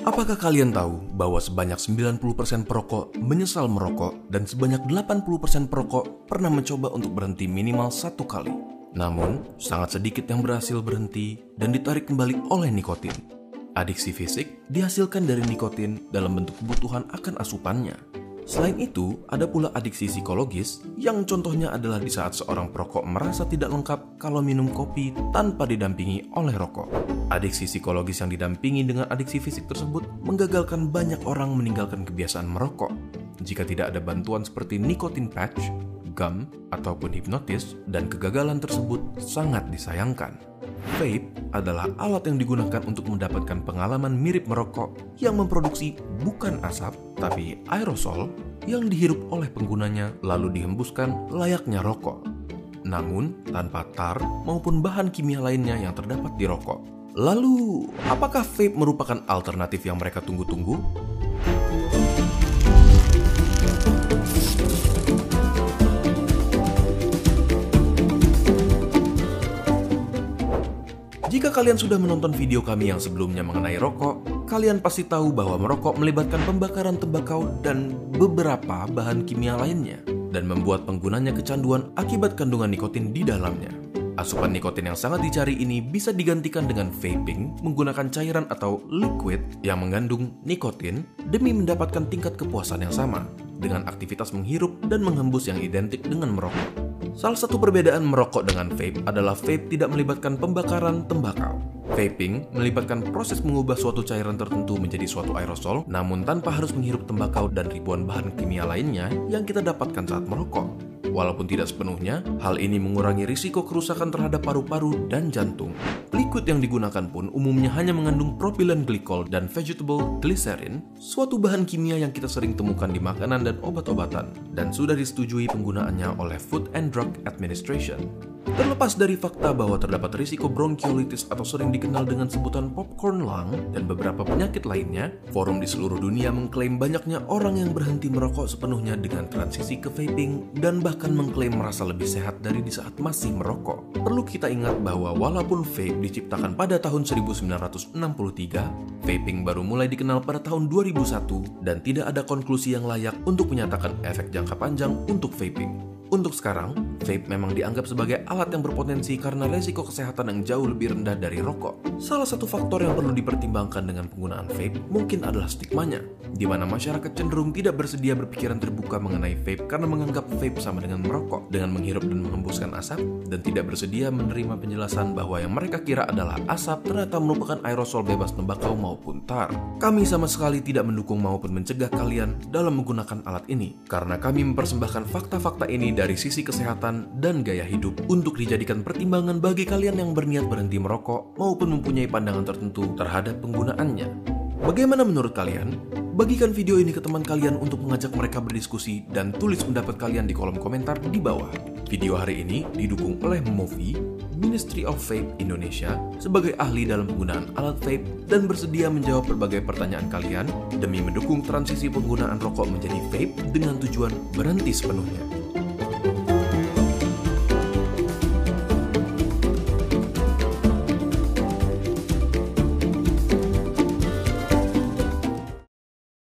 Apakah kalian tahu bahwa sebanyak 90% perokok menyesal merokok dan sebanyak 80% perokok pernah mencoba untuk berhenti minimal satu kali? Namun, sangat sedikit yang berhasil berhenti dan ditarik kembali oleh nikotin. Adiksi fisik dihasilkan dari nikotin dalam bentuk kebutuhan akan asupannya. Selain itu, ada pula adiksi psikologis yang contohnya adalah di saat seorang perokok merasa tidak lengkap kalau minum kopi tanpa didampingi oleh rokok. Adiksi psikologis yang didampingi dengan adiksi fisik tersebut menggagalkan banyak orang meninggalkan kebiasaan merokok. Jika tidak ada bantuan seperti nikotin patch, gum, ataupun hipnotis, dan kegagalan tersebut sangat disayangkan. Vape adalah alat yang digunakan untuk mendapatkan pengalaman mirip merokok yang memproduksi bukan asap, tapi aerosol yang dihirup oleh penggunanya lalu dihembuskan layaknya rokok. Namun, tanpa tar maupun bahan kimia lainnya yang terdapat di rokok. Lalu, apakah vape merupakan alternatif yang mereka tunggu-tunggu? Jika kalian sudah menonton video kami yang sebelumnya mengenai rokok, kalian pasti tahu bahwa merokok melibatkan pembakaran tembakau dan beberapa bahan kimia lainnya, dan membuat penggunanya kecanduan akibat kandungan nikotin di dalamnya. Asupan nikotin yang sangat dicari ini bisa digantikan dengan vaping menggunakan cairan atau liquid yang mengandung nikotin demi mendapatkan tingkat kepuasan yang sama dengan aktivitas menghirup dan menghembus yang identik dengan merokok. Salah satu perbedaan merokok dengan vape adalah vape tidak melibatkan pembakaran tembakau. Vaping melibatkan proses mengubah suatu cairan tertentu menjadi suatu aerosol, namun tanpa harus menghirup tembakau dan ribuan bahan kimia lainnya yang kita dapatkan saat merokok. Walaupun tidak sepenuhnya, hal ini mengurangi risiko kerusakan terhadap paru-paru dan jantung. Liquid yang digunakan pun umumnya hanya mengandung propylene glycol dan vegetable glycerin, suatu bahan kimia yang kita sering temukan di makanan dan obat-obatan, dan sudah disetujui penggunaannya oleh Food and Drug Administration. Terlepas dari fakta bahwa terdapat risiko bronkiolitis atau sering dikenal dengan sebutan popcorn lung dan beberapa penyakit lainnya, forum di seluruh dunia mengklaim banyaknya orang yang berhenti merokok sepenuhnya dengan transisi ke vaping dan bahkan mengklaim merasa lebih sehat dari di saat masih merokok. Perlu kita ingat bahwa walaupun vape diciptakan pada tahun 1963, vaping baru mulai dikenal pada tahun 2001 dan tidak ada konklusi yang layak untuk menyatakan efek jangka panjang untuk vaping. Untuk sekarang, vape memang dianggap sebagai alat yang berpotensi karena resiko kesehatan yang jauh lebih rendah dari rokok. Salah satu faktor yang perlu dipertimbangkan dengan penggunaan vape mungkin adalah stigmanya, di mana masyarakat cenderung tidak bersedia berpikiran terbuka mengenai vape karena menganggap vape sama dengan merokok, dengan menghirup dan menghembuskan asap, dan tidak bersedia menerima penjelasan bahwa yang mereka kira adalah asap ternyata merupakan aerosol bebas tembakau maupun tar. Kami sama sekali tidak mendukung maupun mencegah kalian dalam menggunakan alat ini, karena kami mempersembahkan fakta-fakta ini dari sisi kesehatan dan gaya hidup untuk dijadikan pertimbangan bagi kalian yang berniat berhenti merokok maupun mempunyai pandangan tertentu terhadap penggunaannya. Bagaimana menurut kalian? Bagikan video ini ke teman kalian untuk mengajak mereka berdiskusi dan tulis pendapat kalian di kolom komentar di bawah. Video hari ini didukung oleh Movi, Ministry of Vape Indonesia sebagai ahli dalam penggunaan alat vape dan bersedia menjawab berbagai pertanyaan kalian demi mendukung transisi penggunaan rokok menjadi vape dengan tujuan berhenti sepenuhnya.